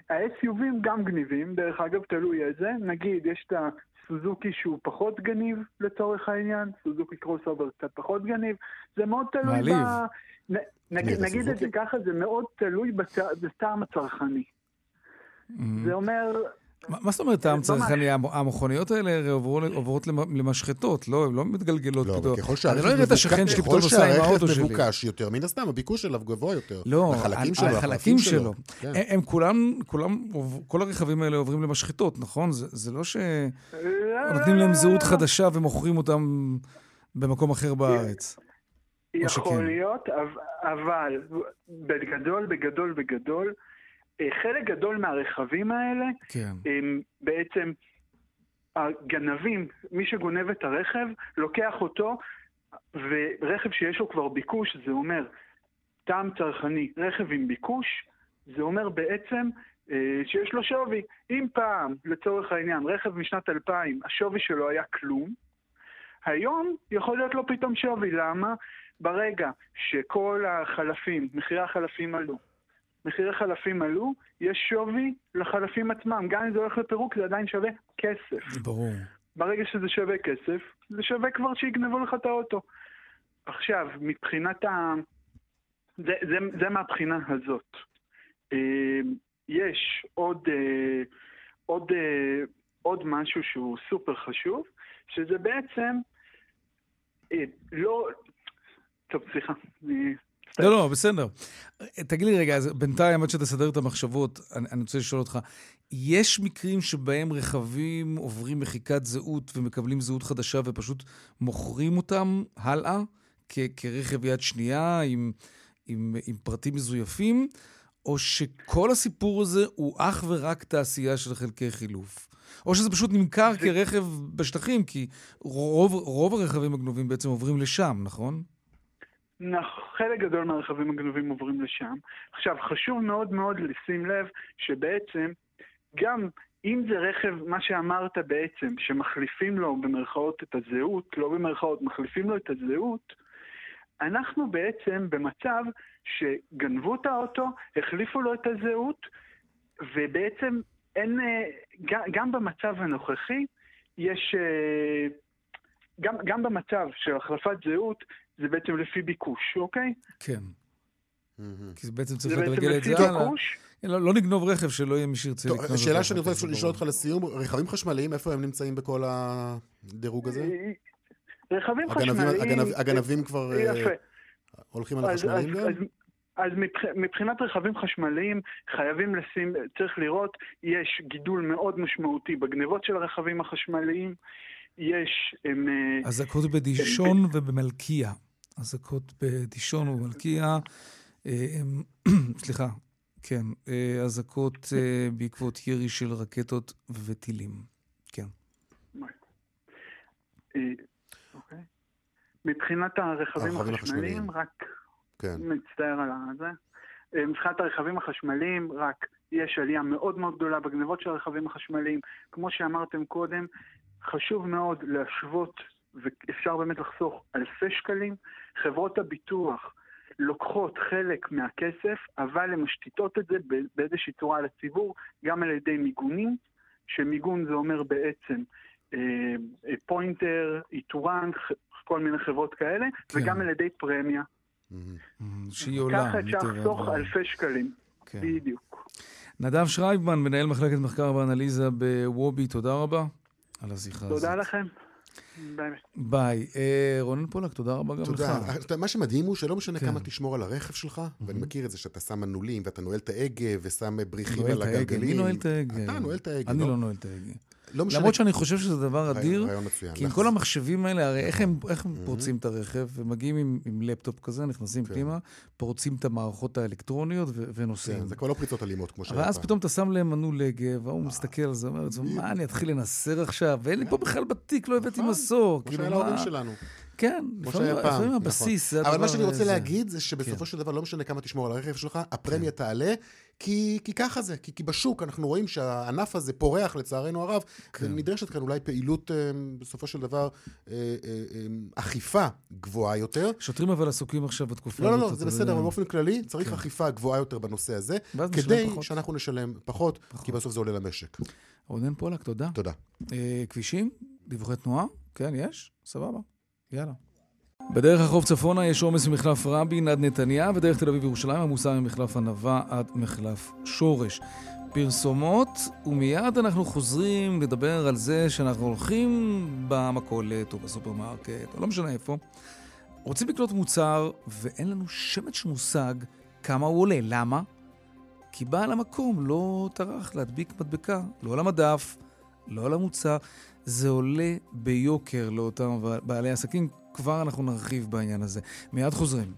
ה-SUVים גם גניבים, דרך אגב, תלוי איזה. נגיד, יש את הסוזוקי שהוא פחות גניב לצורך העניין, סוזוקי crossover קצת פחות גניב. זה מאוד תלוי מעליב. ב... נ, נגיד, נגיד את זה ככה, זה מאוד תלוי בט... בטעם הצרכני. זה אומר... מה מה זאת אומרת טעם צרכני? המ- המכוניות האלה הרי עוברו- עוברות למ- למשחטות, לא? הן לא מתגלגלות לא, פתאום. אבל ככל אני שהרכב לא אראה את השכן מבוקש- שלי ככל פתאום נוסע עם שהרכב האוטו שלי. מבוקש יותר, מן הסתם הביקוש אליו גבוה יותר. לא, החלקים שלו, שלו. כן. הם- הם כולם, כולם, כל הרכבים האלה עוברים למשחטות, נכון? זה זה לא שנותנים להם זהות חדשה ומוכרים אותם במקום אחר בארץ. יכול. להיות, אב- אבל בגדול, בגדול, בגדול, חלק גדול מהרכבים האלה כן. הם בעצם הגנבים, מי שגונב את הרכב, לוקח אותו, ורכב שיש לו כבר ביקוש, זה אומר טעם צרכני, רכב עם ביקוש, זה אומר בעצם אה, שיש לו שווי. אם פעם, לצורך העניין, רכב משנת 2000, השווי שלו היה כלום, היום יכול להיות לו פתאום שווי. למה? ברגע שכל החלפים, מחירי החלפים עלו, מחירי חלפים עלו, יש שווי לחלפים עצמם. גם אם זה הולך לפירוק, זה עדיין שווה כסף. ברור. ברגע שזה שווה כסף, זה שווה כבר שיגנבו לך את האוטו. עכשיו, מבחינת ה... זה, זה, זה מהבחינה הזאת. אה, יש עוד, אה, עוד, אה, עוד משהו שהוא סופר חשוב, שזה בעצם לא... טוב, סליחה. לא, לא, בסדר. תגיד לי רגע, אז בינתיים, עד שתסדר את המחשבות, אני, אני רוצה לשאול אותך, יש מקרים שבהם רכבים עוברים מחיקת זהות ומקבלים זהות חדשה ופשוט מוכרים אותם הלאה כ- כרכב יד שנייה עם, עם, עם פרטים מזויפים, או שכל הסיפור הזה הוא אך ורק תעשייה של חלקי חילוף? או שזה פשוט נמכר כרכב בשטחים, כי רוב, רוב הרכבים הגנובים בעצם עוברים לשם, נכון? חלק גדול מהרכבים הגנובים עוברים לשם. עכשיו, חשוב מאוד מאוד לשים לב שבעצם, גם אם זה רכב, מה שאמרת בעצם, שמחליפים לו במרכאות את הזהות, לא במרכאות, מחליפים לו את הזהות, אנחנו בעצם במצב שגנבו את האוטו, החליפו לו את הזהות, ובעצם אין, אה, גם, גם במצב הנוכחי, יש, אה, גם, גם במצב של החלפת זהות, זה בעצם לפי ביקוש, אוקיי? כן. כי זה בעצם צריך לגלגל את זה הלאה. לא, לא נגנוב רכב שלא יהיה מי שירצה טוב, לקנות אותו. שאלה שאני רוצה לשאול אותך לסיום, רכבים חשמליים, איפה הם נמצאים בכל הדירוג הזה? רכבים הגנבים- חשמליים... הגנב- הגנבים כבר אה, יפה. הולכים על אז- החשמליים אז- גם? אז- אז מבח- מבחינת רכבים חשמליים, חייבים לשים, צריך לראות, יש גידול מאוד משמעותי בגנבות של הרכבים החשמליים, יש... הם, אה, אזעקות בדישון ובמלכיה. אזעקות בדישון ובמלכיה. אה, סליחה, כן. אה, אזעקות אה, בעקבות ירי של רקטות וטילים. כן. אה, אוקיי. מבחינת הרכבים החשמליים. רק כן. מצטער על זה. מבחינת הרכבים החשמליים, רק יש עלייה מאוד מאוד גדולה בגנבות של הרכבים החשמליים. כמו שאמרתם קודם, חשוב מאוד להשוות, ואפשר באמת לחסוך אלפי שקלים. חברות הביטוח לוקחות חלק מהכסף, אבל הן משתיתות את זה באיזושהי צורה על הציבור, גם על ידי מיגונים, שמיגון זה אומר בעצם אה, אה, פוינטר, איתורן, כל מיני חברות כאלה, כן. וגם על ידי פרמיה. שהיא עולה. ככה אפשר לחסוך. אלפי שקלים. כן. בדיוק. נדב שרייבמן, מנהל מחלקת מחקר ואנליזה בוובי, תודה רבה על השיחה הזאת. תודה לכם. ביי. ביי. אה, רונן פולק, תודה רבה גם לך. תודה. אתה- מה שמדהים הוא שלא משנה כן. כמה תשמור על הרכב שלך, ואני מכיר את זה שאתה שם מנעולים, ואתה נועל את ההגה, ושם בריחים על. הגלגלים. מי נועל את ההגה? אתה נועל את ההגה, אני לא? לא נועל את ההגה. לא משנה. למרות שאני חושב שזה דבר אדיר, רעיון מצוין. כי עם לך כל המחשבים האלה, הרי איך הם איך הם פורצים את הרכב? הם מגיעים עם- עם לפטופ כזה, נכנסים כן. פנימה, פורצים את המערכות האלקטרוניות ו- ונוסעים. כן, זה כבר לא פריצות אלימות כמו שהיה ואז פעם. פתאום אתה שם להם מנעול הגה, והוא מסתכל על זה, אומר לעצמו, מה, אני אתחיל לנסר עכשיו? ואין לי פה בכלל בתיק, לא הבאתי מסור. כמו כאילו, שהיה להורים שלנו. כן, לפעמים נכון. הבסיס זה הדבר... אבל מה שאני רוצה הזה. להגיד זה שבסופו כן. של דבר לא משנה כמה תשמור על הרכב שלך, הפרמיה תעלה, כי, כי ככה זה, כי, כי בשוק אנחנו רואים שהענף הזה פורח לצערנו הרב, כן. ונדרשת כאן אולי פעילות אה, בסופו של דבר אה, אה, אכיפה גבוהה יותר. שוטרים אבל עסוקים עכשיו בתקופה לא, הזאת. לא, לא, זה בסדר. אבל באופן כללי צריך כן. אכיפה גבוהה יותר בנושא הזה, כדי פחות. שאנחנו נשלם פחות, כי בסוף זה עולה למשק. רונן פולק, תודה. תודה. אה, כבישים? דיווחי תנועה? כן, יש? סבבה. יאללה. בדרך החוף צפונה יש עומס ממחלף רבין עד נתניה, ודרך תל אביב ירושלים עמוסה ממחלף ענווה עד מחלף שורש. פרסומות, ומיד אנחנו חוזרים לדבר על זה שאנחנו הולכים במכולת או בסופרמרקט, או לא משנה איפה. רוצים לקנות מוצר, ואין לנו שמץ של מושג כמה הוא עולה. למה? כי בעל המקום לא טרח להדביק מדבקה, לא על המדף, לא על המוצר. זה עולה ביוקר לאותם בעלי עסקים. כבר אנחנו נרחיב בעניין הזה. מיד חוזרים.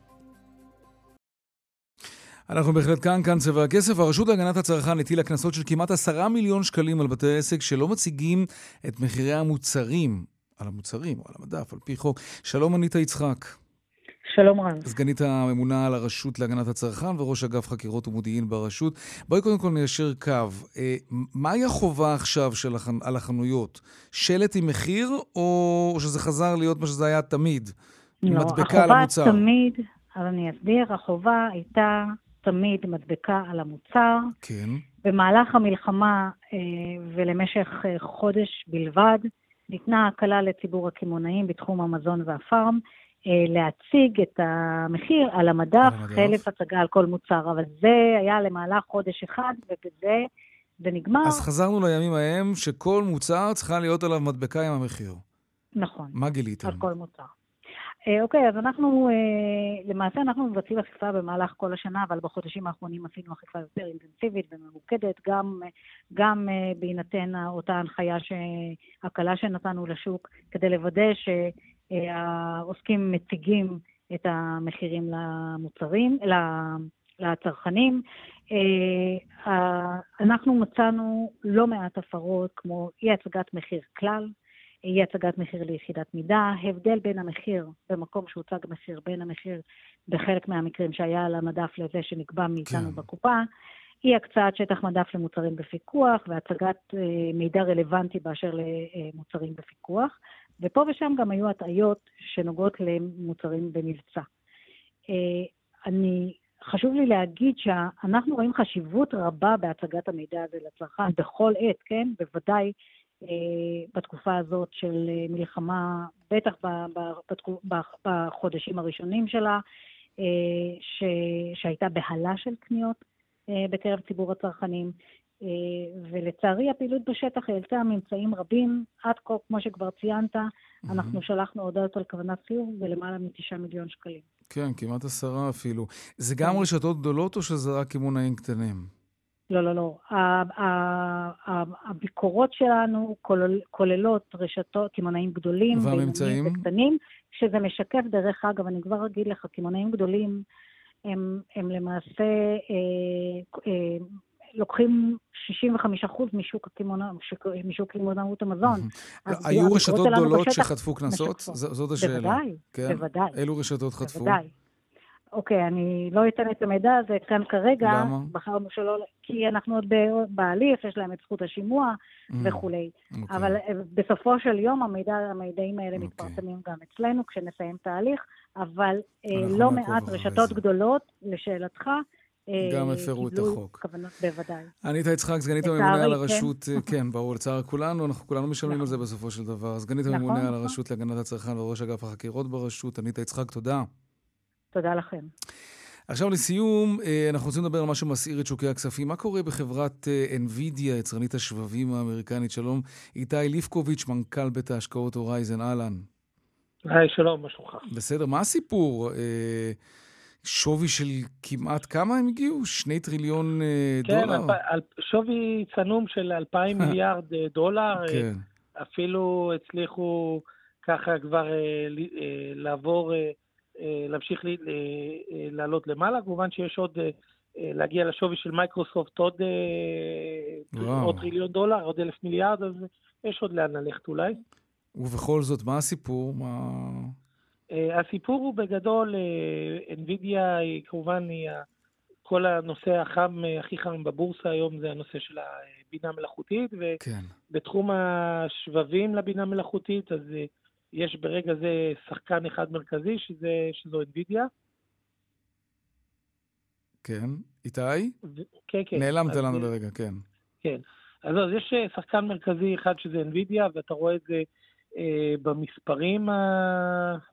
אנחנו בהחלט כאן, כאן צבע הכסף. הרשות להגנת הצרכן הטילה קנסות של כמעט עשרה מיליון שקלים על בתי עסק שלא מציגים את מחירי המוצרים, על המוצרים או על המדף, על פי חוק. שלום, אניטה יצחק. שלום רב. סגנית הממונה על הרשות להגנת הצרכן וראש אגף חקירות ומודיעין ברשות. בואי קודם כל ניישר קו. אה, מהי החובה עכשיו של החנ... על החנויות? שלט עם מחיר, או שזה חזר להיות מה שזה היה תמיד? לא, מדבקה על המוצר. החובה תמיד, אבל אני אסביר, החובה הייתה תמיד מדבקה על המוצר. כן. במהלך המלחמה אה, ולמשך אה, חודש בלבד, ניתנה הקלה לציבור הקמעונאים בתחום המזון והפארם. אה, להציג את המחיר על המדף. חלף הצגה על כל מוצר, אבל זה היה למהלך חודש אחד, ובזה זה נגמר. אז חזרנו לימים ההם שכל מוצר צריכה להיות עליו מדבקה עם המחיר. נכון. מה גיליתם? על כל מוצר. אה, אוקיי, אז אנחנו, אה, למעשה אנחנו מבצעים אכיפה במהלך כל השנה, אבל בחודשים האחרונים עשינו אכיפה יותר אינטנסיבית וממוקדת, גם, גם בהינתן אותה הנחיה, הקלה שנתנו לשוק, כדי לוודא שהעוסקים מציגים את המחירים למוצרים, לצרכנים. אנחנו מצאנו לא מעט הפרות, כמו אי הצגת מחיר כלל, אי הצגת מחיר ליחידת מידה, הבדל בין המחיר במקום שהוצג מחיר, בין המחיר בחלק מהמקרים שהיה על המדף לזה שנקבע מאיתנו כן. בקופה, אי הקצאת שטח מדף למוצרים בפיקוח והצגת אה, מידע רלוונטי באשר למוצרים בפיקוח, ופה ושם גם היו הטעיות שנוגעות למוצרים במבצע. אה, אני, חשוב לי להגיד שאנחנו רואים חשיבות רבה בהצגת המידע הזה לצרכן בכל עת, כן? בוודאי בתקופה הזאת של מלחמה, בטח בחודשים הראשונים שלה, ש... שהייתה בהלה של קניות בקרב ציבור הצרכנים, ולצערי הפעילות בשטח העלתה ממצאים רבים. עד כה, כמו שכבר ציינת, אנחנו שלחנו הודעות על כוונת חיוב בלמעלה מתשעה מיליון שקלים. כן, כמעט עשרה אפילו. זה גם רשתות גדולות או שזה רק קמעונאים קטנים? לא, לא, לא. הביקורות שלנו כולל, כוללות רשתות, קמעונאים גדולים, והממצאים? וקטנים, שזה משקף, דרך אגב, אני כבר אגיד לך, קמעונאים גדולים הם, הם למעשה אה, אה, לוקחים 65% משוק קמעונאות המזון. היו רשתות גדולות שחטפו קנסות? זאת השאלה. בוודאי, כן? בוודאי. אילו רשתות חטפו? בוודאי. אוקיי, אני לא אתן את המידע הזה כאן כרגע. למה? בחרנו שלא, כי אנחנו עוד בהליך, יש להם את זכות השימוע mm, וכולי. אוקיי. אבל בסופו של יום המידע, המידעים האלה אוקיי. מתפרסמים גם אצלנו כשנסיים את ההליך, אבל לא מעט רשתות גדולות, לשאלתך, גם הפרו את החוק. כוונות, בוודאי. אניטה יצחק, סגנית הממונה על הרשות, כן, ברור, לצער כולנו, אנחנו כולנו משלמים על זה בסופו של דבר. סגנית הממונה על הרשות להגנת הצרכן וראש אגף החקירות ברשות, אניטה יצחק, תודה. תודה לכם. עכשיו לסיום, אנחנו רוצים לדבר על מה שמסעיר את שוקי הכספים. מה קורה בחברת NVIDIA, יצרנית השבבים האמריקנית? שלום, איתי ליפקוביץ', מנכ"ל בית ההשקעות הורייזן, אהלן. היי, שלום, מה שלומך? בסדר, מה הסיפור? שווי של כמעט כמה הם הגיעו? שני טריליון כן, דולר? כן, שווי צנום של אלפיים מיליארד דולר. כן. אפילו הצליחו ככה כבר לעבור... להמשיך לעלות למעלה, כמובן שיש עוד, להגיע לשווי של מייקרוסופט עוד, עוד טריליון דולר, עוד אלף מיליארד, אז יש עוד לאן ללכת אולי. ובכל זאת, מה הסיפור? מה... הסיפור הוא בגדול, NVIDIA היא כמובן היא כל הנושא החם, הכי חם בבורסה היום זה הנושא של הבינה מלאכותית, כן. ובתחום השבבים לבינה מלאכותית, אז יש ברגע זה שחקן אחד מרכזי, שזה, שזו NVIDIA. כן, איתי? ו... כן, כן. נעלמת לנו לרגע, כן. כן. אז, אז יש שחקן מרכזי אחד שזה NVIDIA, ואתה רואה את זה אה, במספרים, ה,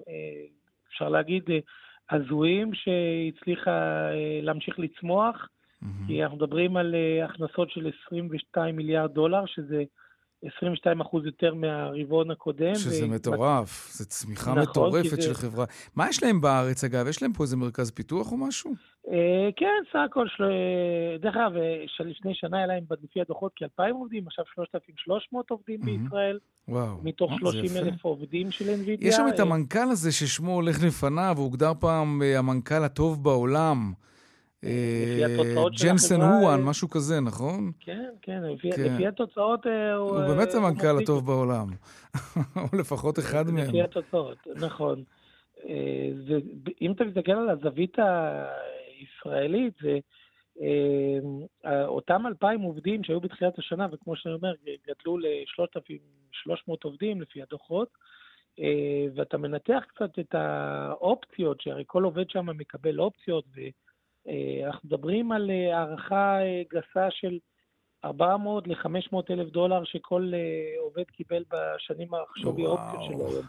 אה, אפשר להגיד, הזויים, שהצליחה אה, להמשיך לצמוח, mm-hmm. כי אנחנו מדברים על אה, הכנסות של 22 מיליארד דולר, שזה 22 אחוז יותר מהרבעון הקודם. שזה ו... מטורף, זו צמיחה נכון, מטורפת זה... של חברה. מה יש להם בארץ, אגב? יש להם פה איזה מרכז פיתוח או משהו? אה, כן, סך הכל, של... דרך אגב, לפני שנה היה להם לפי הדוחות כ-2,000 עובדים, עכשיו 3,300 עובדים mm-hmm. בישראל. וואו, מתוך 30 אלף עובדים של NVIDIA. יש שם את המנכ"ל הזה ששמו הולך לפניו, הוא הוגדר פעם המנכ"ל הטוב בעולם. ג'נסן הואן, משהו כזה, נכון? כן, כן, לפי התוצאות הוא... הוא באמת המנכ"ל הטוב בעולם. או לפחות אחד מהם. לפי התוצאות, נכון. אם אתה מסתכל על הזווית הישראלית, זה אותם 2,000 עובדים שהיו בתחילת השנה, וכמו שאני אומר, גדלו ל-3,300 עובדים לפי הדוחות, ואתה מנתח קצת את האופציות, שהרי כל עובד שם מקבל אופציות, אה, אנחנו מדברים על אה, הערכה אה, גסה של 400 ל-500 אלף דולר שכל עובד קיבל בשנים העכשווי האופציות שלו.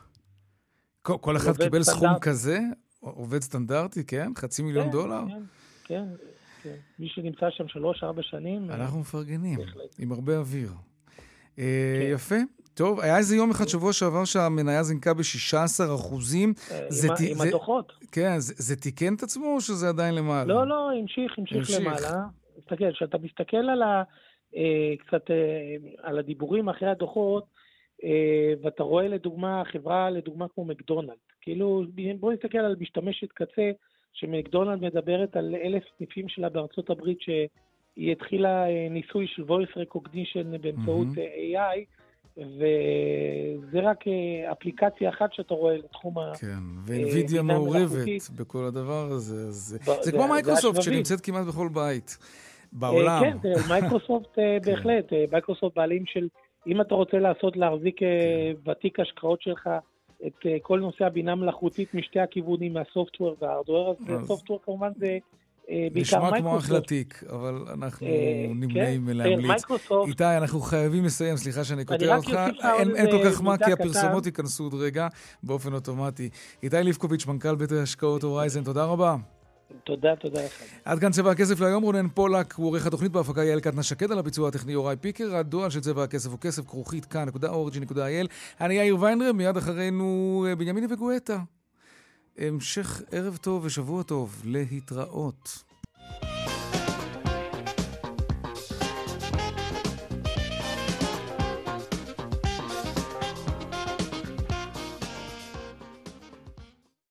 כל, כל אחד קיבל סטנדרט. סכום כזה? עובד סטנדרטי, כן? חצי מיליון כן, דולר? כן, כן, כן. מי שנמצא שם שלוש-ארבע שנים... אנחנו מפרגנים, בהחלט. עם הרבה אוויר. כן. יפה. טוב, היה איזה יום אחד שבוע שעבר שהמניה זינקה ב-16 אחוזים. אה, עם הדוחות. כן, זה תיקן את עצמו או שזה עדיין למעלה? לא, לא, המשיך, המשיך למעלה. תסתכל, כשאתה מסתכל על ה... אה, קצת אה, על הדיבורים אחרי הדוחות, ואתה רואה לדוגמה חברה, לדוגמה כמו מקדונלד. כאילו, בוא נסתכל על משתמשת קצה, שמקדונלד מדברת על אלף סניפים שלה בארצות הברית, שהיא התחילה ניסוי של voice recognition באמצעות mm-hmm. AI. וזה רק אה, אפליקציה אחת שאתה רואה לתחום ה... כן, ואנבידיה מעורבת בכל הדבר הזה. זה, זה, זה כמו מייקרוסופט שנמצאת כמעט בכל בית בעולם. כן, מייקרוסופט אה, כן. בהחלט, אה, מייקרוסופט בעלים של, אם אתה רוצה לעשות, להחזיק כן. ותיק השקעות שלך, את כל נושא הבינה מלאכותית משתי הכיוונים, מה software וה hardware, אז software כמובן זה אה, נשמע כמו אחלה תיק, אבל אנחנו אה, נמנעים כן, מלהמליץ. איתי, אנחנו חייבים לסיים, סליחה שאני קוטע אותך. אין כל כך מה, כי הפרסומות ייכנסו עוד רגע באופן אוטומטי. איתי ליפקוביץ', מנכ"ל בית ההשקעות הורייזן, תודה רבה. תודה, תודה לך. עד כאן צבע הכסף להיום, רונן פולק הוא עורך התוכנית בהפקה יעל קטנה שקד על הביצוע הטכני יוראי פיקר, הדואל של צבע הכסף הוא כסף כרוכית כאן.org.il. אני יאיר ויינרם, מיד אחרינו אה, בנימיני וגואטה. המשך ערב טוב ושבוע טוב להתראות.